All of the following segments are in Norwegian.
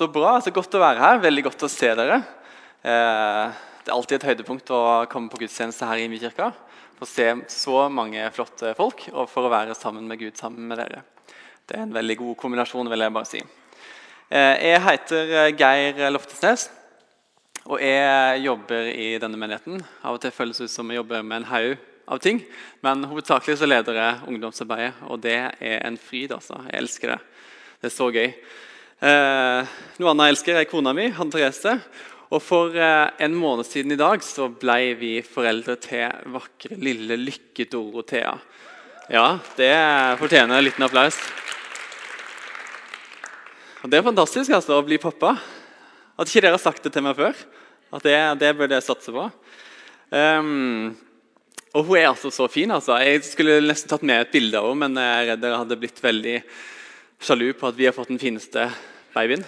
Så bra. Så godt å være her. Veldig godt å se dere. Eh, det er alltid et høydepunkt å komme på gudstjeneste her i Imi-kirka. Få se så mange flotte folk og for å være sammen med Gud sammen med dere. Det er en veldig god kombinasjon, vil jeg bare si. Eh, jeg heter Geir Loftesnes, og jeg jobber i denne menigheten. Av og til føles det ut som jeg jobber med en haug av ting, men hovedsakelig så leder jeg ungdomsarbeidet, og det er en fryd. altså. Jeg elsker det. Det er så gøy. Eh, noe annet jeg elsker, er kona mi, Hanne Therese. Og For eh, en måned siden i dag så ble vi foreldre til vakre, lille Lykke-Dorothea. Ja, det fortjener en liten applaus. Og Det er fantastisk altså, å bli pappa. At ikke dere har sagt det til meg før. At Det, det burde jeg satse på. Um, og hun er altså så fin. altså. Jeg skulle nesten tatt med et bilde av henne, men jeg er redd dere hadde blitt veldig sjalu på at vi har fått den fineste babyen.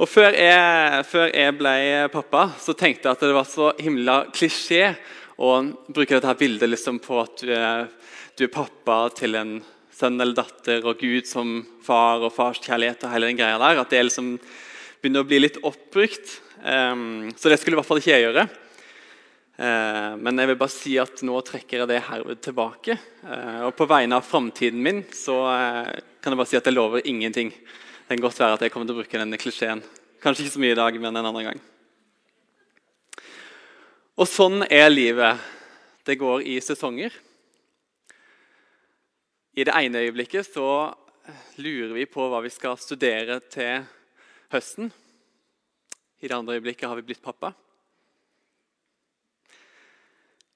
Og før jeg, før jeg, ble pappa, så tenkte jeg at det var så himla klisjé å bruke dette bildet liksom på at du er, du er, pappa til en sønn eller datter, og Gud som far og farskjærlighet og hele den greia der. At det liksom begynner å bli litt oppbrukt. Um, så det skulle i hvert fall ikke jeg gjøre. Uh, men jeg vil bare si at nå trekker jeg det herved tilbake. Uh, og på vegne av framtiden min så uh, kan jeg bare si at jeg lover ingenting. Det kan godt være at jeg kommer til å bruke denne klisjeen. Kanskje ikke så mye i dag, men en annen gang. Og sånn er livet. Det går i sesonger. I det ene øyeblikket så lurer vi på hva vi skal studere til høsten. I det andre øyeblikket har vi blitt pappa.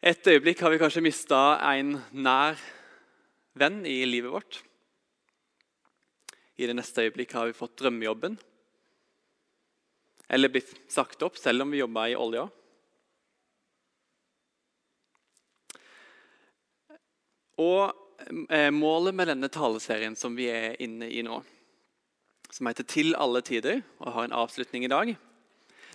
Et øyeblikk har vi kanskje mista en nær venn i livet vårt. I det neste øyeblikket har vi fått drømmejobben. Eller blitt sagt opp, selv om vi jobba i olja. Og eh, Målet med denne taleserien som vi er inne i nå, som heter 'Til alle tider', og har en avslutning i dag,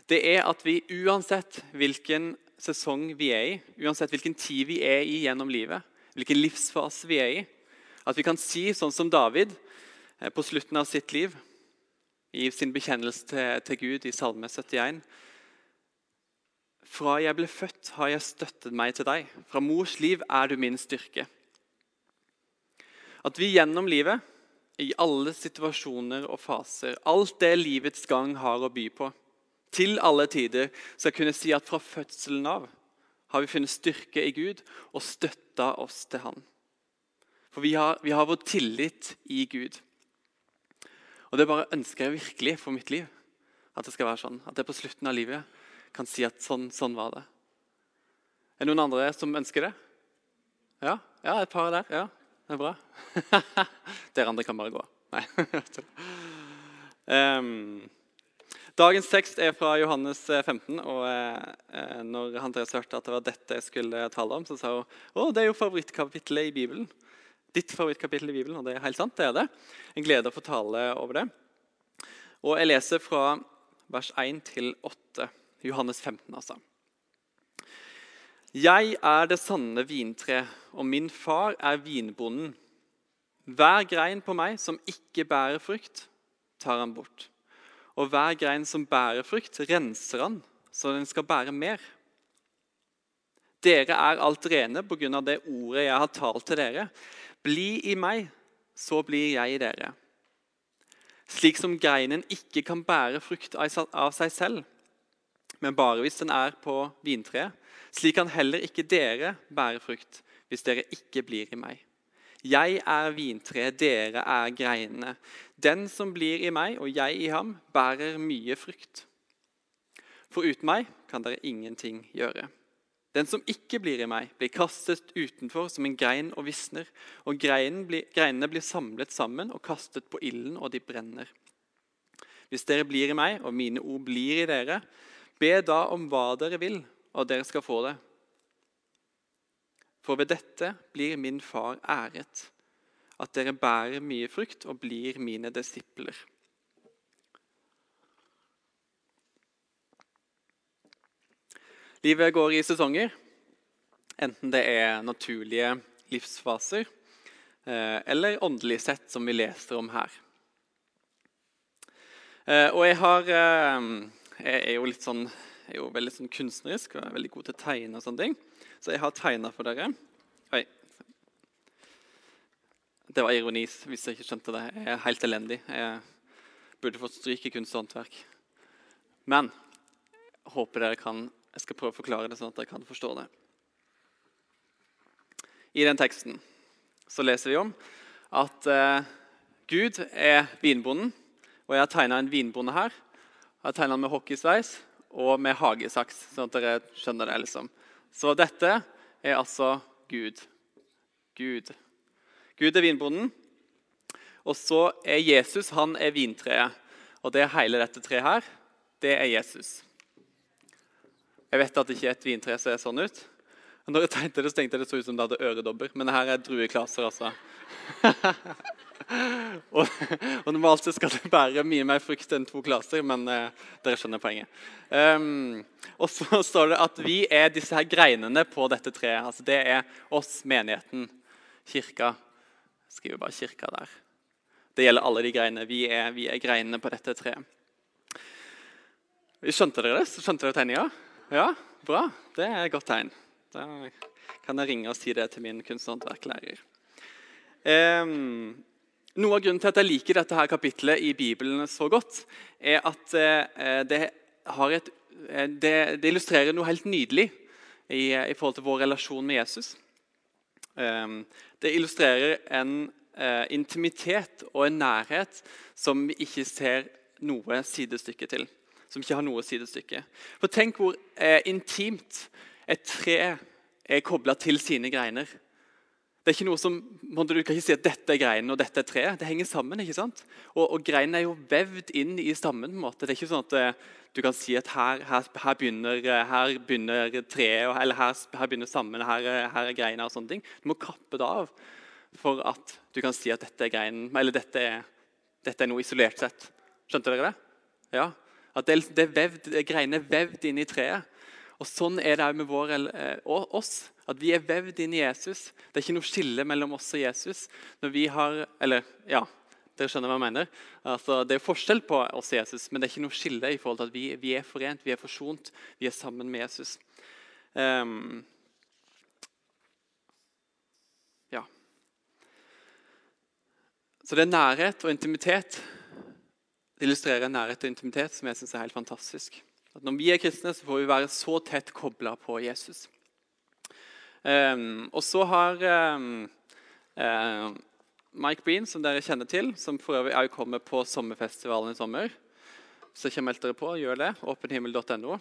det er at vi uansett hvilken sesong vi er i, uansett hvilken tid vi er i gjennom livet, hvilken livsfase vi er i, at vi kan si sånn som David på slutten av sitt liv, i sin bekjennelse til, til Gud i Salme 71. Fra jeg ble født, har jeg støttet meg til deg. Fra mors liv er du min styrke. At vi gjennom livet, i alle situasjoner og faser, alt det livets gang har å by på, til alle tider skal kunne si at fra fødselen av har vi funnet styrke i Gud og støtta oss til Han. For vi har, vi har vår tillit i Gud. Og Det bare ønsker jeg virkelig for mitt liv. At det skal være sånn. At jeg på slutten av livet kan si at sånn, sånn var det. Er det noen andre som ønsker det? Ja, ja et par der. Ja, det er bra. Dere andre kan bare gå. Nei. um, dagens tekst er fra Johannes 15. og eh, når Andreas hørte at det var dette jeg skulle tale om, så sa hun å, det er jo favorittkapittelet i Bibelen ditt favorittkapittel i Bibelen, og det er helt sant. det er det. En glede å få tale over det. Og Jeg leser fra vers 1 til 8, Johannes 15, altså. Jeg er det sanne vintre, og min far er vinbonden. Hver grein på meg som ikke bærer frukt, tar han bort. Og hver grein som bærer frukt, renser han, så den skal bære mer. Dere er alt rene pga. det ordet jeg har talt til dere. Bli i meg, så blir jeg i dere. Slik som greinen ikke kan bære frukt av seg selv, men bare hvis den er på vintreet, slik kan heller ikke dere bære frukt hvis dere ikke blir i meg. Jeg er vintreet, dere er greinene. Den som blir i meg og jeg i ham, bærer mye frukt. For uten meg kan dere ingenting gjøre. Den som ikke blir i meg, blir kastet utenfor som en grein og visner. Og blir, greinene blir samlet sammen og kastet på ilden, og de brenner. Hvis dere blir i meg, og mine ord blir i dere, be da om hva dere vil, og dere skal få det. For ved dette blir min far æret, at dere bærer mye frukt og blir mine disipler. Livet går i sesonger, enten det er naturlige livsfaser eh, eller åndelig sett, som vi leser om her. Eh, og jeg har eh, Jeg er jo litt sånn jeg er jo veldig sånn kunstnerisk og er veldig god til å tegne. og sånne ting. Så jeg har tegna for dere. Oi. Det var ironi hvis jeg ikke skjønte det. Jeg er helt elendig. Jeg burde fått stryk i kunst og håndverk. Men jeg håper dere kan Jeg skal prøve å forklare det sånn at dere kan forstå det. I den teksten så leser vi om at eh, Gud er vinbonden. Og jeg har tegna en vinbonde her. Jeg har tegna med hockeysveis og med hagesaks, sånn at dere skjønner det. liksom. Så dette er altså Gud. Gud. Gud er vinbonden. Og så er Jesus han er vintreet. Og det er hele dette treet her, det er Jesus. Jeg vet at ikke et vintre ser sånn ut. Når jeg tenkte det, så tenkte jeg det så ut som det hadde øredobber. Men det her er drueklaser, altså. og, og, normalt skal det bære mye mer frukt enn to klaser, men eh, dere skjønner poenget. Um, og så står det at vi er disse her greinene på dette treet. Altså Det er oss, menigheten, kirka. Jeg skriver bare 'kirka' der. Det gjelder alle de greinene. Vi er, vi er greinene på dette treet. Skjønte dere det? Skjønte dere tegninga? Ja, bra. Det er et godt tegn. Da kan jeg ringe og si det til min kunsthåndverklærer. Um, noe av grunnen til at jeg liker dette her kapitlet i Bibelen så godt, er at uh, det, et, uh, det, det, illustrerer noe helt nydelig i, i, forhold til vår relasjon med Jesus. Um, det illustrerer en uh, intimitet og en nærhet som vi ikke ser noe sidestykke til. Som ikke har noe sidestykke. For Tenk hvor eh, intimt et tre er kobla til sine greiner. Det er ikke noe som, Du kan ikke si at dette er greinen og dette er treet. Det henger sammen. ikke sant? Og, og Greinen er jo vevd inn i stammen. på en måte. Det er ikke sånn at eh, du kan si at her, her, her, begynner, eh, begynner, treet, eller her, begynner stammen, her, her er greina og sånne ting. Du må kappe det av for at du kan si at dette er greinen, eller dette er, dette er noe isolert sett. Skjønte dere det? Ja. At det, det er vevd, greiene er vevd inn i treet. Og Sånn er det òg med vår, og oss. At vi er vevd inn i Jesus. Det er ikke noe skille mellom oss og Jesus. Når vi har, eller ja, dere skjønner hva jeg mener. Altså, det er forskjell på oss og Jesus, men det er ikke noe skille i forhold til at vi, vi er forent, vi er forsont, vi er sammen med Jesus. Um, ja. Så det er nærhet og intimitet. Illustrerer nærhet og intimitet som jeg syns er helt fantastisk. At Når vi er kristne, så får vi være så tett kobla på Jesus. Um, og så har um, uh, Mike Breen, som dere kjenner til, som for øvrig også kommer på sommerfestivalen i sommer Så meld dere på, gjør det. Åpenhimmel.no.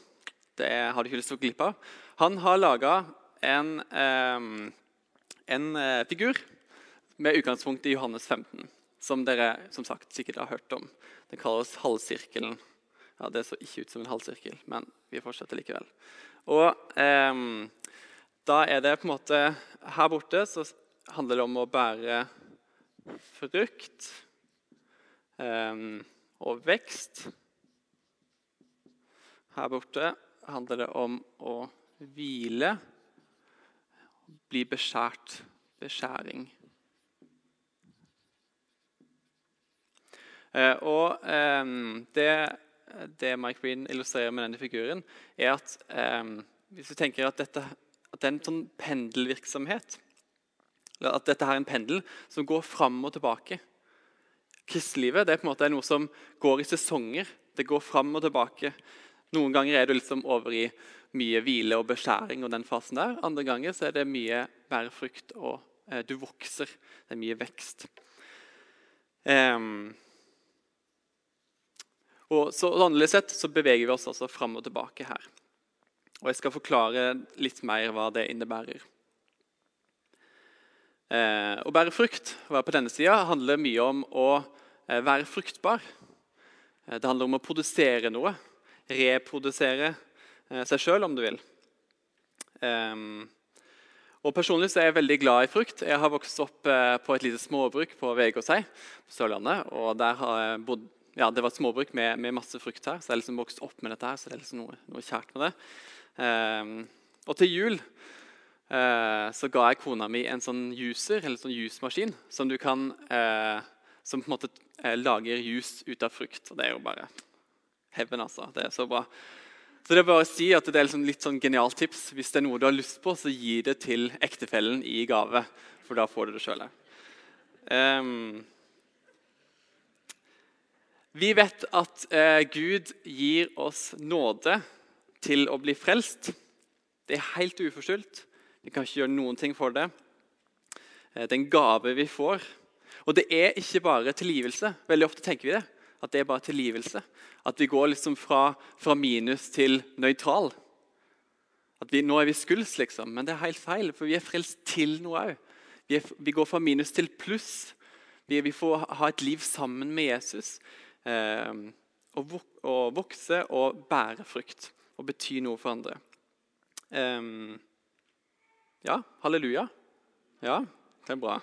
Det har du ikke lyst til å glippe av. Han har laga en, um, en uh, figur med utgangspunkt i Johannes 15, som dere som sagt sikkert har hørt om. Den kalles halvsirkelen. Ja, Det så ikke ut som en halvsirkel, men vi fortsetter likevel. Og eh, da er det på en måte Her borte så handler det om å bære frukt eh, og vekst. Her borte handler det om å hvile, bli beskjært. Beskjæring. Og um, det, det, Mike Breen illustrerer med denne figuren, er at um, hvis du tenker at dette at det er en sånn pendelvirksomhet. At dette er en pendel som går fram og tilbake. Kristelivet det er på en måte noe som går i sesonger. Det går fram og tilbake. Noen ganger er du liksom over i mye hvile og beskjæring. og den fasen der. Andre ganger så er det mye bærefrukt, og eh, du vokser. Det er mye vekst. Um, og så Åndelig sett så beveger vi oss altså fram og tilbake her. Og jeg skal forklare litt mer hva det innebærer. Eh, å bære frukt å være på denne sida handler mye om å eh, være fruktbar. Eh, det handler om å produsere noe. Reprodusere eh, seg sjøl, om du vil. Ehm, og Personlig så er jeg veldig glad i frukt. Jeg har vokst opp eh, på et lite småbruk på Vegårshei på Sørlandet. og der har jeg bodd ja, Det var et småbruk med, med, masse frukt her, så jeg liksom vokst opp med dette. her, så det er liksom noe, noe kjært med det. Ehm, og til jul eh, så ga jeg kona mi en sånn juicer, eller sånn jusmaskin, som du kan eh, som på en måte eh, lager jus ut av frukt. Og det er jo bare heaven, altså. Det er så bra. Så det er bare å si at det er liksom litt sånn genialt tips. Hvis det er noe du har lyst på, så gi det til ektefellen i gave. For da får du det sjøl. Um, vi vet at eh, Gud gir oss nåde til å bli frelst. Det er helt uforskyldt. Vi kan ikke gjøre noen ting for det. Eh, det er en gave vi får. Og det er ikke bare tilgivelse. Veldig ofte tenker vi det. At det er bare tilgivelse. At vi går liksom fra, fra minus til nøytral. At vi, Nå er vi skuls, liksom. Men det er helt feil, for vi er frelst til noe òg. Vi, vi, går fra minus til pluss. Vi, vi, får ha et liv sammen med Jesus. Eh, og, og, vokse og bære frukt og bety noe for andre. Eh, ja, halleluja. Ja, det er bra.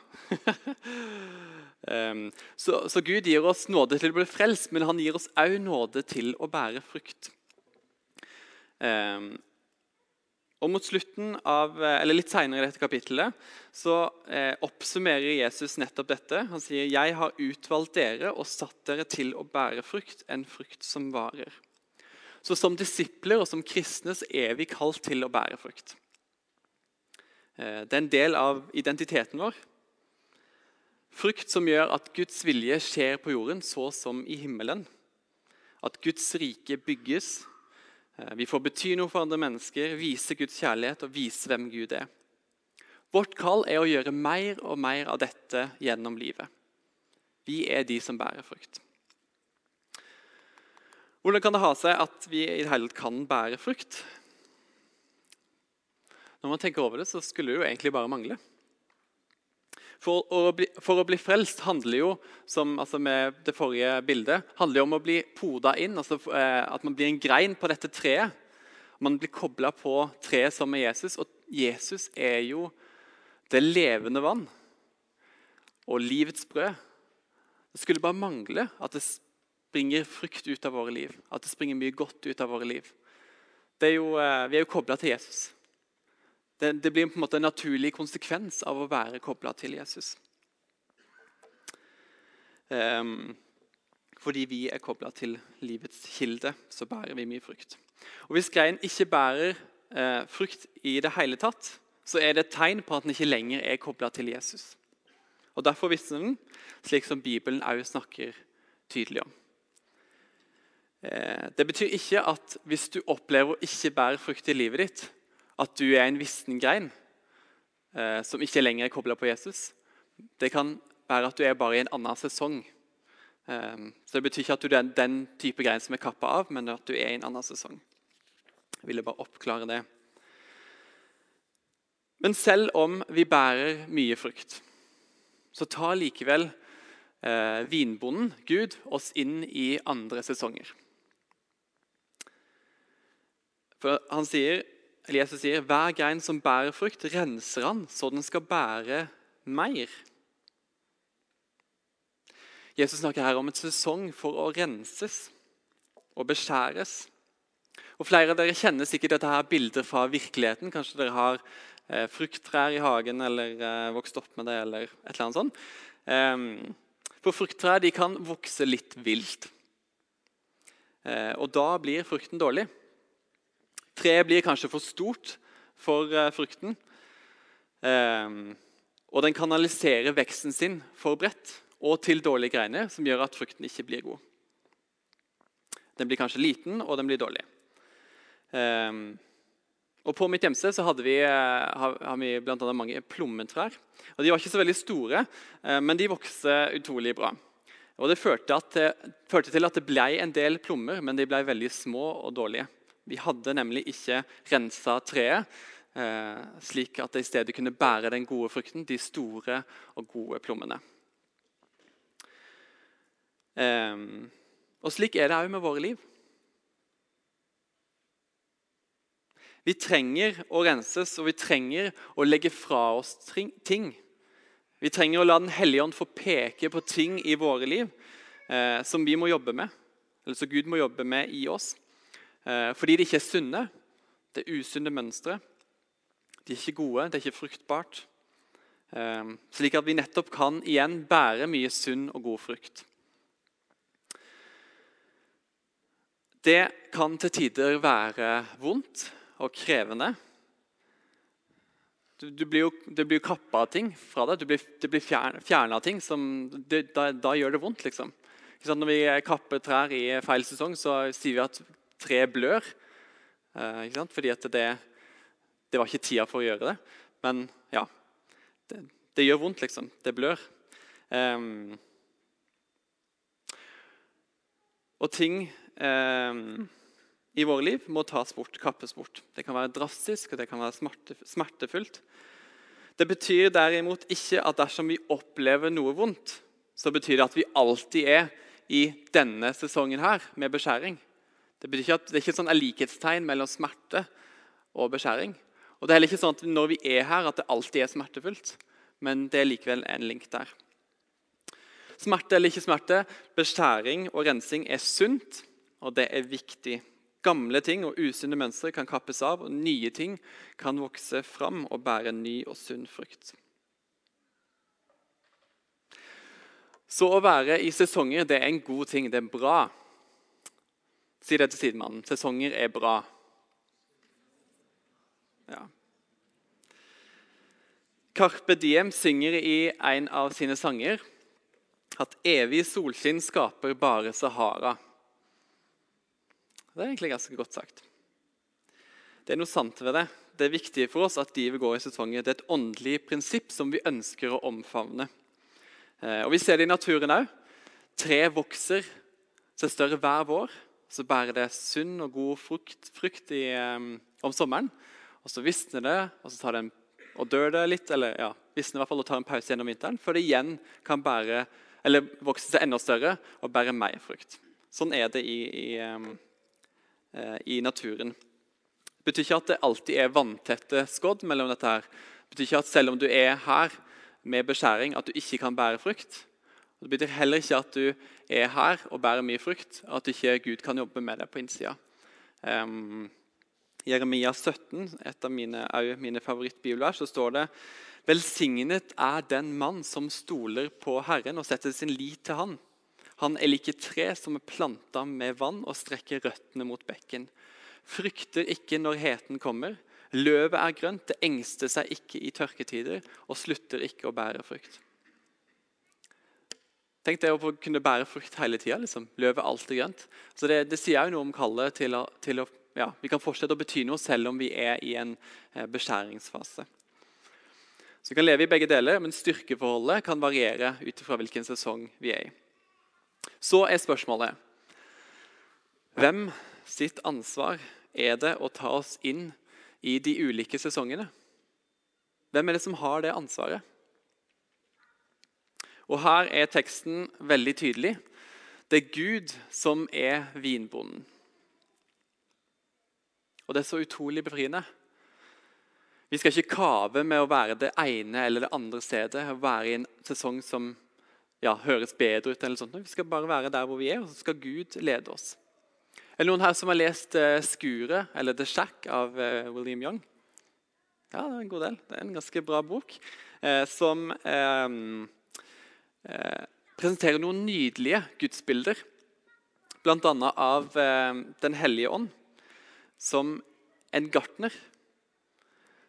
Um, så, så, Gud gir oss nåde til å bli frelst, men han gir oss òg nåde til å bære frukt. Um, og Mot slutten av, eller litt senere i dette kapittelet så eh, oppsummerer Jesus nettopp dette. Han sier, 'Jeg har utvalgt dere og satt dere til å bære frukt, en frukt som varer'. Så Som disipler og som kristne så er vi kalt til å bære frukt. Eh, det er en del av identiteten vår. Frukt som gjør at Guds vilje skjer på jorden, så som i himmelen. At Guds rike bygges. Eh, vi får bety noe for andre mennesker, vise Guds kjærlighet og vise hvem Gud er. Vårt kall er å gjøre mer og mer av dette gjennom livet. Vi er de som bærer frukt. Hvordan kan det ha seg at vi i det hele tatt kan bære frukt? Når man tenker over det, så skulle det jo egentlig bare mangle. For å, bli, for å bli, frelst handler jo som altså med det forrige bildet, handler jo om å bli poda inn. altså eh, At man blir en grein på dette treet. Man blir kobla på treet som er Jesus. Og Jesus er jo det levende vann og livets brød. Det skulle bare mangle at det springer frukt ut av våre liv. At det springer mye godt ut av våre liv. Er jo, eh, vi er jo kobla til Jesus. Det, det, blir på en måte en naturlig konsekvens av å være kobla til Jesus. Um, fordi vi er kobla til livets kilde, så bærer vi mye frukt. Og Hvis greien ikke bærer eh, frukt i det hele tatt, så er det et tegn på at den ikke lenger er kobla til Jesus. Og Derfor visner den, slik som Bibelen også snakker tydelig om. Eh, det betyr ikke at hvis du opplever å ikke bære frukt i livet ditt, at du er en vissen grein eh, som ikke lenger er kobla på Jesus. Det kan være at du er bare i en annen sesong. Eh, så Det betyr ikke at du er den type grein som er kappa av, men at du er i en annen sesong. Jeg ville bare oppklare det. Men selv om vi bærer mye frukt, så tar likevel eh, vinbonden, Gud, oss inn i andre sesonger. For Han sier Jesus sier hver grein som bærer frukt, renser han så den skal bære mer. Jesus snakker her om et sesong for å renses og beskjæres. Og Flere av dere kjenner sikkert dette her bildet fra virkeligheten. Kanskje dere har eh, frukttrær i hagen eller eh, vokst opp med det. eller et eller annet sånt. Eh, for frukttrær kan vokse litt vilt. Eh, og da blir frukten dårlig. Treet blir kanskje for stort for uh, frukten. Um, og den kanaliserer veksten sin for bredt og til dårlige greiner, som gjør at frukten ikke blir god. Den blir kanskje liten, og den blir dårlig. Um, og På mitt hjemsted så hadde vi, uh, har, vi annet mange plommetrær. Og De var ikke så veldig store, uh, men de vokste utrolig bra. Og Det førte, det førte til at det ble en del plommer, men de ble veldig små og dårlige. Vi hadde nemlig ikke rensa treet, eh, slik at det i stedet kunne bære den gode frukten, de store og gode plommene. Eh, og slik er det òg med våre liv. Vi trenger å renses, og vi trenger å legge fra oss ting. Vi trenger å la Den hellige ånd få peke på ting i våre liv eh, som vi må jobbe med, eller som Gud må jobbe med i oss. Eh, fordi de ikke er sunne. Det er usunne mønstre. De er ikke gode, det er ikke fruktbart. Eh, slik at vi nettopp kan igjen bære mye sunn og god frukt. Det kan til tider være vondt og krevende. Du, du blir jo, det blir kappa av ting fra deg. Du blir, det blir fjerna ting. Som, det, da, da, gjør det vondt, liksom. Når vi kapper trær i feil sesong, så sier vi at tre blør. Eh, Fordi det, det, var ikke tida for å gjøre det. Men ja Det, det gjør vondt, liksom. Det blør. Eh, og ting eh, i våre liv må tas bort, kappes bort. Det kan være drastisk og det kan være smerte, smertefullt. Det betyr derimot ikke at dersom vi opplever noe vondt, så betyr det at vi alltid er i denne sesongen her med beskjæring. Det, betyr ikke at, det er ikke sånn likhetstegn mellom smerte og beskjæring. Og det er heller ikke sånn at når vi er her, at det alltid er smertefullt. Men det er likevel en link der. Smerte eller ikke smerte, beskjæring og rensing er sunt, og det er viktig Gamle ting og usunne mønstre kan kappes av, og nye ting kan vokse fram og bære ny og sunn frukt. Så å være i sesonger det er en god ting. Det er bra. Si det til sidemannen. Sesonger er bra. Ja. Carpe Diem synger i en av sine sanger at evig solskinn skaper bare Sahara. Det er egentlig ganske godt sagt. Det er noe sant ved det. Det er viktig for oss at livet går i sesonger. Det er et åndelig prinsipp som vi ønsker å omfavne. Eh, og Vi ser det i naturen òg. Tre vokser seg større hver vår. Så bærer det sunn og god frukt, frukt i, um, om sommeren. Og Så visner det, og så tar det en, og dør det litt, eller ja, visner i hvert fall og tar en pause gjennom vinteren, før det igjen kan bære, eller vokse seg enda større og bære mer frukt. Sånn er det i, i um, uh, i naturen. Det betyr ikke at det alltid er vanntette skodd mellom dette. her. Det betyr ikke at selv om du er her med beskjæring, at du ikke kan bære frukt. Det betyr heller ikke at du er her og bærer mye frukt, at ikke Gud kan jobbe med det på innsida. Um, Jeremia 17, et av mine, mine favorittbibler, så står det Velsignet er den mann som stoler på Herren og setter sin lit til Han. Han er like tre som er planta med vann og strekker røttene mot bekken. Frykter ikke når heten kommer. Løvet er grønt, det engster seg ikke i tørketider og slutter ikke å bære frukt. Tenk det å kunne bære frukt hele tida. Liksom. Løvet er alltid grønt. Så det, det sier jo noe om kallet til å, til å ja, Vi kan fortsette å bety noe selv om vi er i en eh, beskjæringsfase. Så Vi kan leve i begge deler, men styrkeforholdet kan variere ut fra hvilken sesong vi er i. Så er spørsmålet Hvem sitt ansvar er det å ta oss inn i de ulike sesongene? Hvem er det som har det ansvaret? Og Her er teksten veldig tydelig. Det er Gud som er vinbonden. Og det er så utrolig befriende. Vi skal ikke kave med å være det ene eller det andre stedet. Være i en sesong som ja, høres bedre ut. eller sånt. Vi skal bare være der hvor vi er, og så skal Gud lede oss. Er det noen her som har lest uh, 'Skuret', eller 'The Shack' av uh, William Young? Ja, det er en god del. Det er en ganske bra bok uh, som presenterer noen nydelige gudsbilder. Bl.a. av Den hellige ånd som en gartner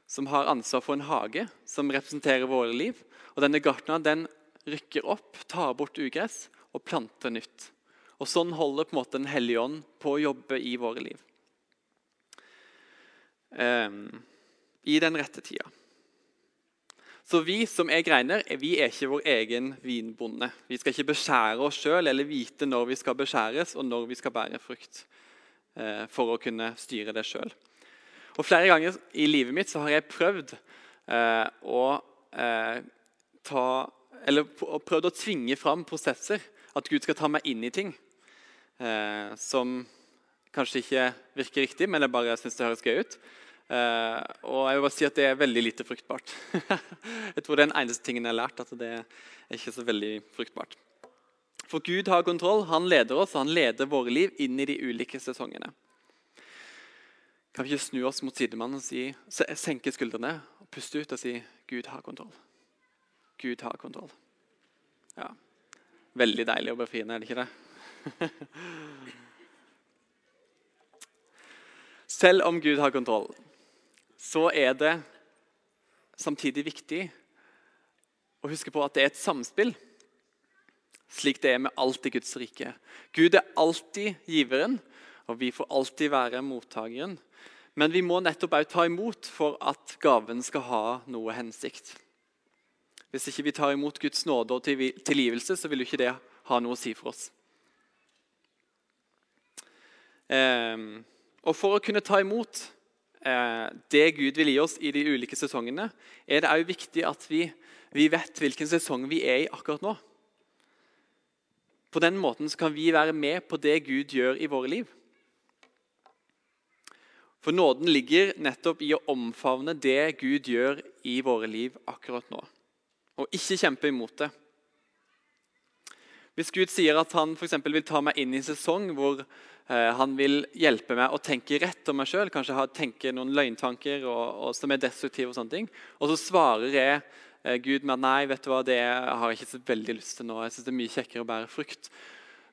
som har ansvar for en hage som representerer våre liv. Og Denne gartneren den rykker opp, tar bort ugress og planter nytt. Og Sånn holder på en måte Den hellige ånd på å jobbe i våre liv. Eh, I den rette tida. Så vi som er greiner, vi er ikke vår egen vinbonde. Vi skal ikke beskjære oss sjøl eller vite når vi skal beskjæres og når vi skal bære frukt. Uh, for å kunne styre det sjøl. Flere ganger i livet mitt har jeg prøvd uh, å uh, ta eller prøvd å tvinge fram prosesser. At Gud skal ta meg inn i ting eh, som kanskje ikke virker riktig, men jeg bare syns det høres gøy ut. Eh, og jeg vil bare si at det er veldig lite fruktbart. jeg tror det er den eneste tingen jeg har lært. at det er ikke så veldig fruktbart. For Gud har kontroll. Han leder oss, og han leder våre liv inn i de ulike sesongene. Kan vi ikke snu oss mot sidemannen og si, senke skuldrene og puste ut og si Gud har kontroll? Gud har kontroll. Ja. Veldig deilig og befriende, er det ikke det? Selv om Gud har kontroll, så er det samtidig viktig å huske på at det er et samspill, slik det er med alt i Guds rike. Gud er alltid giveren, og vi får alltid være mottakeren. Men vi må nettopp òg ta imot for at gaven skal ha noe hensikt. Hvis ikke vi tar imot Guds nåde og tilgivelse, så vil jo ikke det ha noe å si for oss. Eh, og For å kunne ta imot det Gud vil gi oss i de ulike sesongene, er det òg viktig at vi, vi, vet hvilken sesong vi er i akkurat nå. På den måten kan vi være med på det Gud gjør i våre liv. For nåden ligger nettopp i å omfavne det Gud gjør i våre liv akkurat nå, og ikke kjempe imot det. Hvis Gud sier at han for vil ta meg inn i en sesong hvor eh, han vil hjelpe meg å tenke rett om meg sjøl, kanskje tenke noen løgntanker og, og, som er destruktive, og sånne ting, og så svarer jeg eh, Gud med at nei, vet du hva, det har jeg ikke så veldig lyst til nå, jeg synes det er mye kjekkere å bære frukt,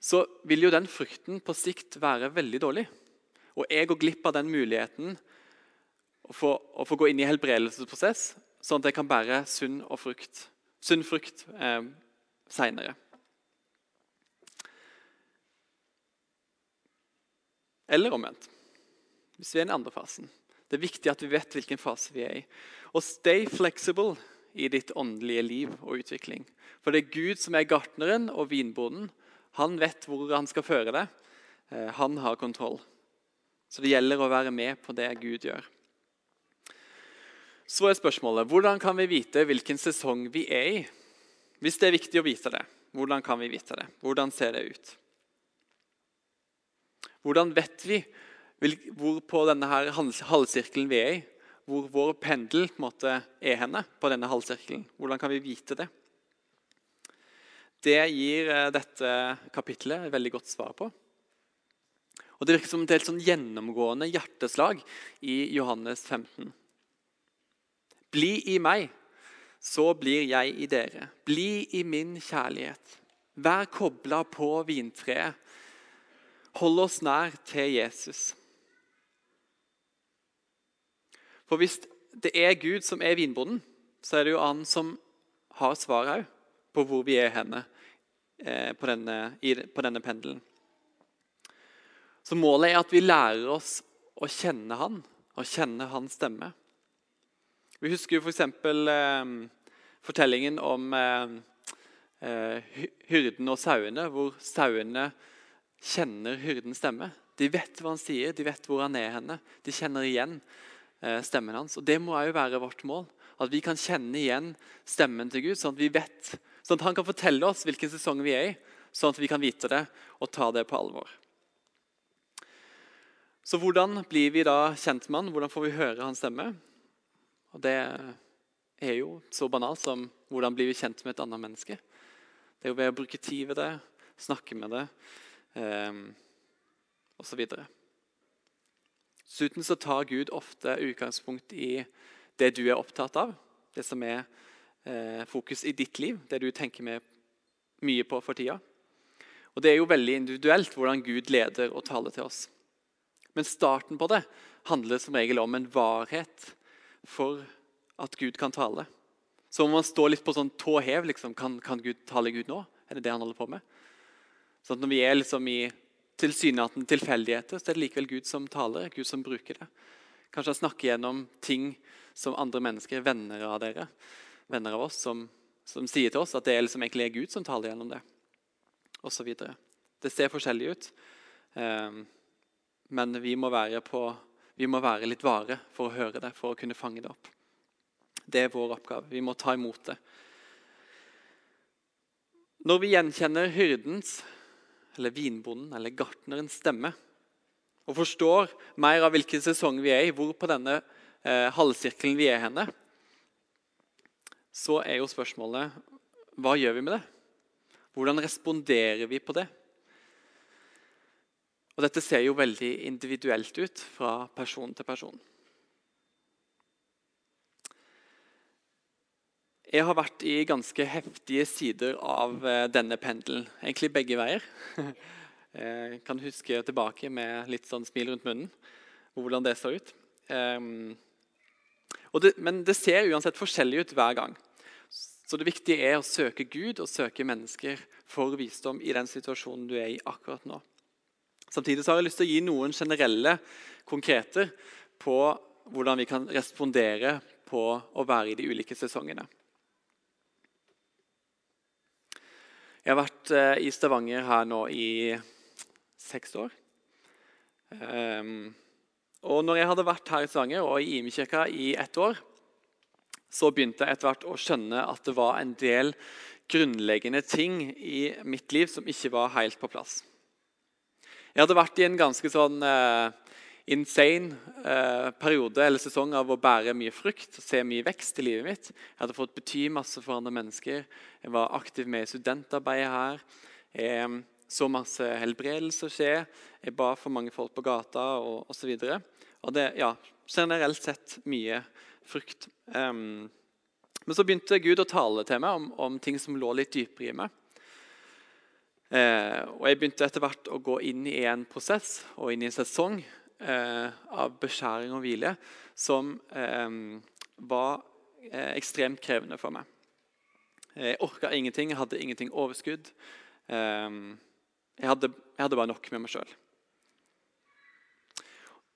så vil jo den frukten på sikt være veldig dårlig. Og jeg går glipp av den muligheten å få, å få gå inn i helbredelsesprosess, sånn at jeg kan bære sunn, frukt, sunn frukt eh, seinere. Eller omvendt. Hvis vi er i den andre fasen. Det er viktig at vi vet hvilken fase vi er i. Og stay flexible i ditt åndelige liv og utvikling. For det er Gud som er gartneren og vinbonden. Han vet hvor han skal føre det. Eh, han har kontroll. Så det gjelder å være med på det Gud gjør. Så er spørsmålet hvordan kan vi vite hvilken sesong vi er i? Hvis det er viktig å vite det, hvordan kan vi vite det? Hvordan ser det ut? Hvordan vet vi hvor på denne her halvsirkelen vi er i? Hvor vår pendel måte er henne på denne halvsirkelen? Hvordan kan vi vite det? Det gir eh, dette kapitlet et veldig godt svar på. Og Det virker som et helt sånn gjennomgående hjerteslag i Johannes 15. Bli i meg, så blir jeg i dere. Bli i min kjærlighet. Vær kobla på vintreet Hold oss nær til Jesus. For hvis det er Gud som er vinbonden, så er det jo han som har svaret òg på hvor vi er henne eh, på, denne, på denne pendelen. Så målet er at vi lærer oss å kjenne han, og kjenne hans stemme. Vi husker jo f.eks. For eh, fortellingen om eh, eh, hyrden og sauene, hvor sauene kjenner hyrdens stemme. De vet hva han sier, de vet hvor han er henne. De kjenner igjen eh, stemmen hans. Og Det må òg være vårt mål. At vi kan kjenne igjen stemmen til Gud, sånn at vi vet, sånn at han kan fortelle oss hvilken sesong vi er i, sånn at vi kan vite det og ta det på alvor. Så hvordan blir vi da kjent med han? Hvordan får vi høre hans stemme? Og Det er jo så banalt som hvordan blir vi kjent med et annet menneske. Det er jo ved å bruke tid ved det, snakke med det, eh, osv. Dessuten så tar Gud ofte utgangspunkt i det du er opptatt av, det som er eh, fokus i ditt liv, det du tenker med mye på for tida. Og Det er jo veldig individuelt hvordan Gud leder og taler til oss. Men starten på det handler som regel om en varhet for at Gud kan tale. Så må man stå litt på sånn tå hev. Liksom. Kan, kan Gud tale Gud nå? Er det det han holder på med? Sånn at Når vi er liksom i tilsynelatende tilfeldigheter, så er det likevel Gud som taler. Gud som bruker det. Kanskje han snakker gjennom ting som andre mennesker, venner av dere, venner av oss, som, som sier til oss at det er liksom egentlig er Gud som taler gjennom det. Og så videre. det ser forskjellig ut, eh, men vi må, på, vi må være litt vare for å høre det, for å kunne fange det opp. Det er vår oppgave. Vi må ta imot det. Når vi gjenkjenner hyrdens eller vinbonden eller gartnerens stemme. Og forstår mer av hvilken sesong vi er i, hvor på denne eh, halvsirkelen vi er henne, så er jo spørsmålet hva gjør vi med det? Hvordan responderer vi på det? Og Dette ser jo veldig individuelt ut fra person til person. Jeg har vært i ganske heftige sider av eh, denne pendelen. Egentlig begge veier. Jeg kan huske tilbake med litt sånn smil rundt munnen. hvordan det ser ut. Det, men det ser uansett forskjellig ut hver gang. Så det viktige er å søke Gud og søke mennesker for visdom i den situasjonen du er i akkurat nå. Samtidig har jeg lyst til å gi noen generelle konkreter på hvordan vi kan respondere på å være i de ulike sesongene. Jeg har vært eh, i Stavanger her nå i seks år. Um, og når jeg hadde vært her i Stavanger og i Imekirka i ett år, så begynte jeg etter hvert å skjønne at det var en del grunnleggende ting i mitt liv som ikke var helt på plass. Jeg hadde vært i en ganske sånn uh, insane eh, periode eller sesong av å bære mye frukt og se mye vekst i livet mitt. Jeg hadde fått bety masse for andre mennesker. Jeg var aktiv med i studentarbeidet her. Jeg så masse helbredelser skje. Jeg ba for mange folk på gata og osv. Og det, ja, generelt sett mye frukt. Um, men så begynte Gud å tale til meg om, om ting som lå litt dypere i meg. Eh, og Jeg begynte etter hvert å gå inn i en prosess og inn i en sesong eh, av beskjæring og hvile som eh, var eh, ekstremt krevende for meg. Jeg orka ingenting, jeg hadde ingenting overskudd. Eh, jeg hadde, jeg hadde bare nok med meg sjøl.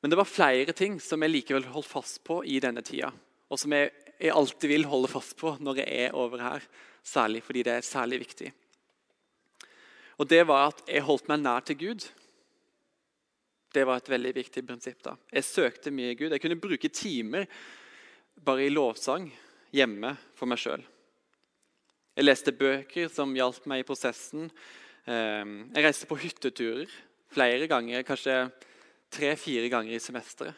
Men det var flere ting som jeg likevel holdt fast på i denne tida. Og som jeg, jeg, alltid vil holde fast på når jeg er over her. Særlig fordi det er særlig viktig. Og det var at jeg holdt meg nær til Gud. Det var et veldig viktig prinsipp. da. Jeg søkte mye Gud. Jeg kunne bruke timer bare i lovsang hjemme for meg sjøl. Jeg leste bøker som hjalp meg i prosessen. Ehm, jeg reiste på hytteturer flere ganger, kanskje tre-fire ganger i semesteret.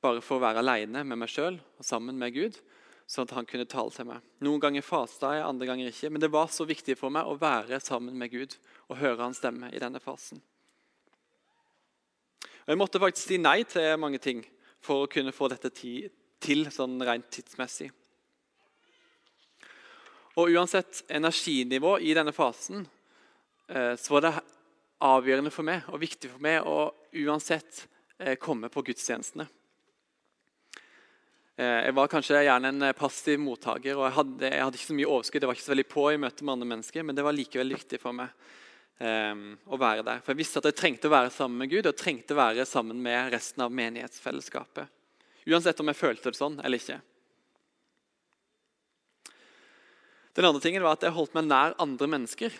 Bare for å være aleine med meg sjøl og sammen med Gud, sånn at han kunne tale til meg. Noen ganger fasta jeg, andre ganger ikke. Men det var så viktig for meg å være sammen med Gud og høre hans stemme i denne fasen. Jeg måtte faktisk si nei til mange ting for å kunne få dette til sånn rent tidsmessig. Og Uansett energinivå i denne fasen eh, så var det avgjørende for meg og viktig for meg å uansett eh, komme på gudstjenestene. Eh, jeg var kanskje gjerne en passiv mottaker og jeg hadde, jeg hadde ikke så mye overskudd. Jeg var ikke så veldig på i møte med andre mennesker, men det var likevel viktig for meg um, å være der. For Jeg visste at jeg trengte å være sammen med Gud og jeg trengte å være sammen med resten av menighetsfellesskapet. Uansett om jeg følte det sånn eller ikke. Den andre tingen var at jeg holdt meg nær andre mennesker.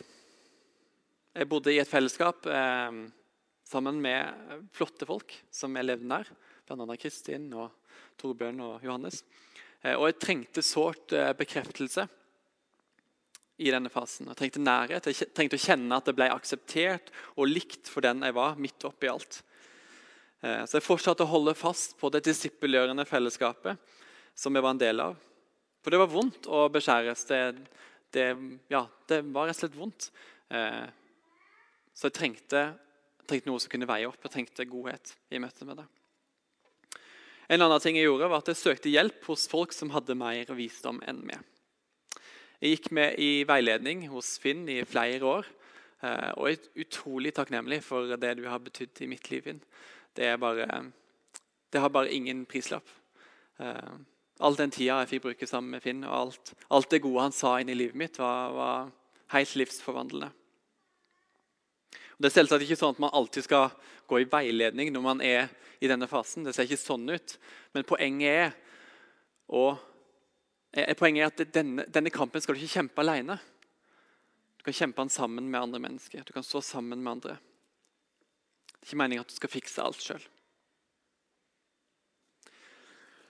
Jeg bodde i et fellesskap eh, sammen med flotte folk som jeg levde nær. Bl.a. Kristin, og Torbjørn og Johannes. Eh, og jeg trengte sårt eh, bekreftelse i denne fasen. Jeg trengte nærhet. Jeg trengte å kjenne at det ble akseptert og likt for den jeg var, midt oppi alt. Eh, så jeg fortsatte å holde fast på det disippelgjørende fellesskapet som jeg var en del av. For det var vondt å beskjæres. Det, det, ja, det var rett og slett vondt. Eh, så jeg trengte, trengte, noe som kunne veie opp. Jeg trengte godhet i møte med det. En annen ting jeg gjorde var at jeg søkte hjelp hos folk som hadde mer visdom enn meg. Jeg gikk med i veiledning hos Finn i flere år. Eh, og er utrolig takknemlig for det du har betydd i mitt liv. Finn. Det, bare, det har bare ingen prislapp. Eh, all den tida jeg fikk bruke sammen med Finn, og alt, alt det gode han sa inn i livet mitt, var, var helt livsforvandlende. Det er selvsagt ikke sånn at man alltid skal gå i veiledning når man er i denne fasen. Det ser ikke sånn ut. Men poenget er, og, poenget er at denne, denne, kampen skal du ikke kjempe alene. Du kan kjempe den sammen med andre mennesker. Du kan stå sammen med andre. Det er ikke meningen at du skal fikse alt sjøl.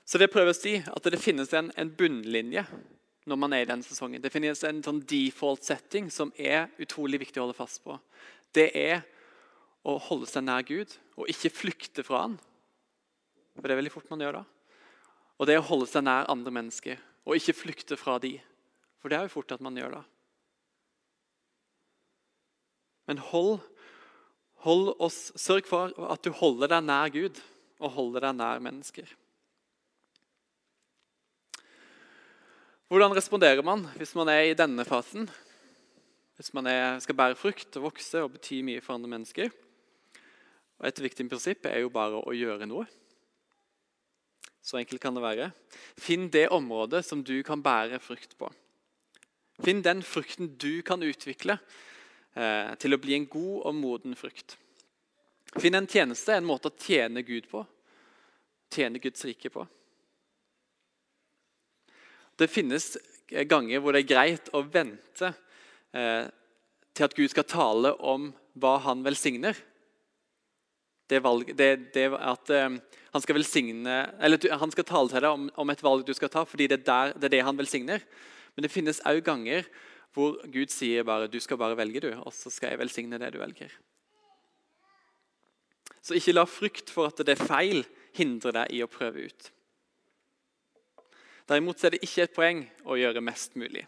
Så det prøver å si at det finnes en, en bunnlinje når man er i denne sesongen. Det finnes en sånn default setting som er utrolig viktig å holde fast på det er å holde seg nær Gud og ikke flykte fra han. For det er veldig fort man gjør da. Og det er å holde seg nær andre mennesker og ikke flykte fra de. For det er jo fort at man gjør da. Men hold, hold oss, sørg for at du holder deg nær Gud og holder deg nær mennesker. Hvordan responderer man hvis man er i denne fasen? hvis man er, skal bære frukt og vokse og bety mye for andre mennesker. Og Et viktig prinsipp er jo bare å gjøre noe. Så enkelt kan det være. Finn det området som du kan bære frukt på. Finn den frukten du kan utvikle eh, til å bli en god og moden frukt. Finn en tjeneste, en måte å tjene Gud på. Tjene Guds rike på. Det finnes ganger hvor det er greit å vente eh, til at Gud skal tale om hva han velsigner. Det, valg, det, det at eh, han, skal velsigne, eller, han skal tale til deg om, om, et valg du skal ta, fordi det er, der, det er det han velsigner. Men det finnes òg ganger hvor Gud sier bare du skal bare velge, du, og så skal jeg velsigne det du velger. Så ikke la frykt for at det er feil, hindre deg i å prøve ut. Derimot er det ikke et poeng å gjøre mest mulig.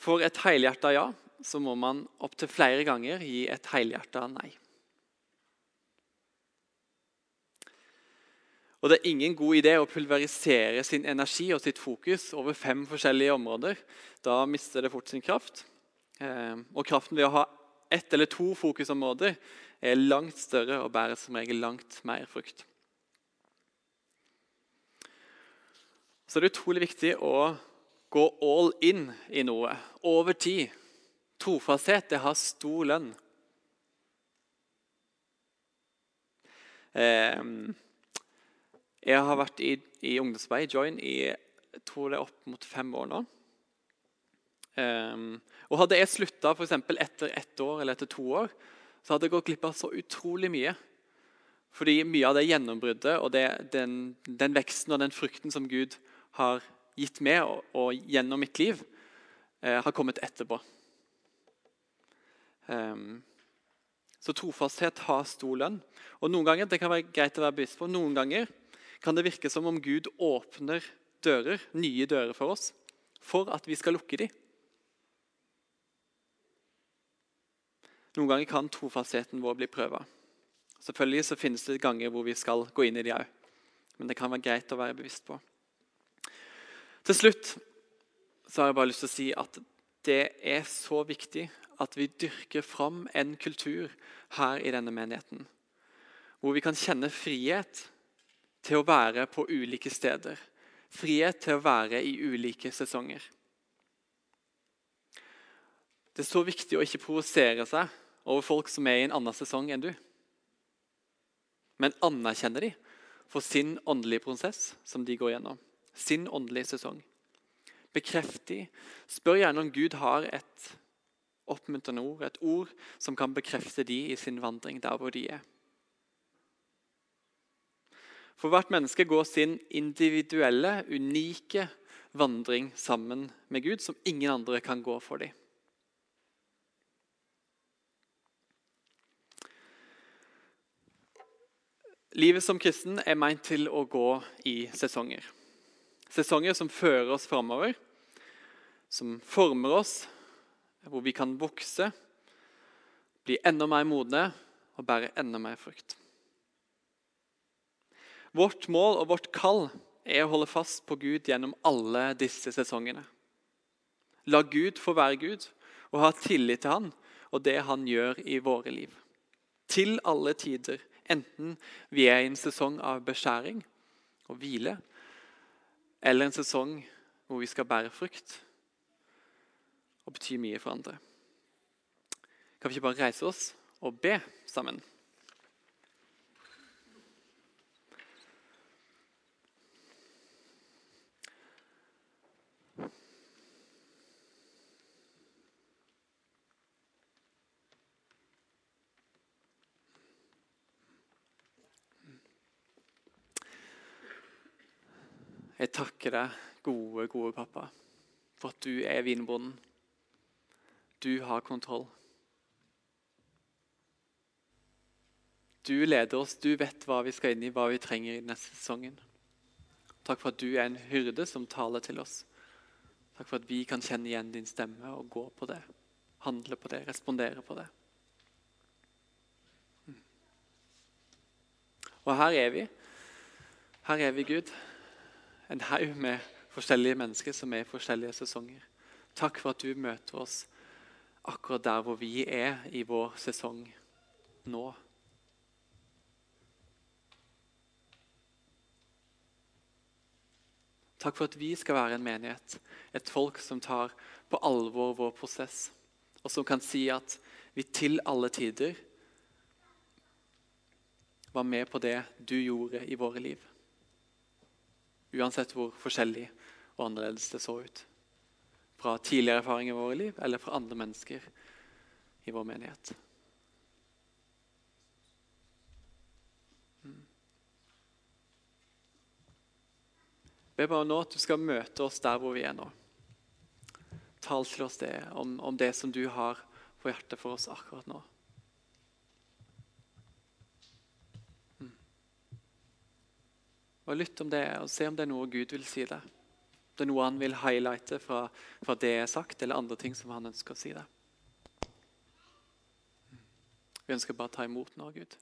For et helhjerta ja så må man opptil flere ganger gi et helhjerta nei. Og Det er ingen god idé å pulverisere sin energi og sitt fokus over fem forskjellige områder. Da mister det fort sin kraft. Eh, og kraften ved å ha ett eller to fokusområder er langt større og bærer som regel langt mer frukt. Så det er utrolig viktig å gå all in i noe over tid. Trofasthet det har stor lønn. Eh, jeg har vært i, i ungdomsarbeid, Join, i jeg tror det er opp mot fem år nå. Um, og Hadde jeg slutta etter ett år eller etter to år, så hadde jeg gått glipp av så utrolig mye. Fordi mye av det gjennombruddet og det, den, den, veksten og den frukten som Gud har gitt meg og, og gjennom mitt liv, eh, har kommet etterpå. Um, så trofasthet har stor lønn. Og noen ganger det kan være greit å være bevisst på, noen ganger kan det virke som om Gud åpner dører, nye dører for oss for at vi skal lukke dem. Noen ganger kan trofastheten vår bli prøva. Selvfølgelig så finnes det ganger hvor vi skal gå inn i de òg. Men det kan være greit å være bevisst på. Til slutt så har jeg bare lyst til å si at det er så viktig at vi dyrker fram en kultur her i denne menigheten. Hvor vi kan kjenne frihet til å være på ulike steder. Frihet til å være i ulike sesonger. Det er så viktig å ikke provosere seg over folk som er i en annen sesong enn du. Men anerkjenne de for sin åndelige prosess som de går gjennom. Sin åndelige sesong. Bekreft de. Spør gjerne om Gud har et oppmuntrende ord, et ord som kan bekrefte de i sin vandring der hvor de er. For hvert menneske går sin individuelle, unike vandring sammen med Gud, som ingen andre kan gå for dem. Livet som kristen er meint til å gå i sesonger. Sesonger som fører oss framover, som former oss, hvor vi kan vokse, bli enda mer modne og bære enda mer frukt. Vårt mål og vårt kall er å holde fast på Gud gjennom alle disse sesongene. La Gud få være Gud og ha tillit til Han og det Han gjør i våre liv. Til alle tider Enten vi er i en sesong av beskjæring og hvile, eller en sesong hvor vi skal bære frukt og bety mye for andre. Kan vi ikke bare reise oss og be sammen? Jeg takker deg, gode, gode pappa, for at du er vinbonden. Du har kontroll. Du leder oss, du vet hva vi skal inn i, hva vi trenger i neste sesongen. Takk for at du er en hyrde som taler til oss. Takk for at vi kan kjenne igjen din stemme og gå på det. Handle på det, respondere på det. Og her er vi. Her er vi, Gud en haug med forskjellige mennesker som er i forskjellige sesonger. Takk for at du møter oss akkurat der hvor vi er i vår sesong nå. Takk for at vi skal være en menighet, et folk som tar på alvor vår prosess, og som kan si at vi til alle tider var med på det du gjorde i våre liv. Uansett hvor forskjellig og annerledes det så ut. Fra tidligere erfaringer i våre liv eller fra andre mennesker i vår menighet. Mm. Be bare nå at du skal møte oss der hvor vi er nå. Tal til oss det om, om det som du har på hjertet for oss akkurat nå. Og Lytt om det, og se om det er noe Gud vil si deg. Det er noe han vil highlighte fra, fra det jeg har sagt, eller andre ting som han ønsker å si deg. Vi ønsker bare å ta imot nå, Gud.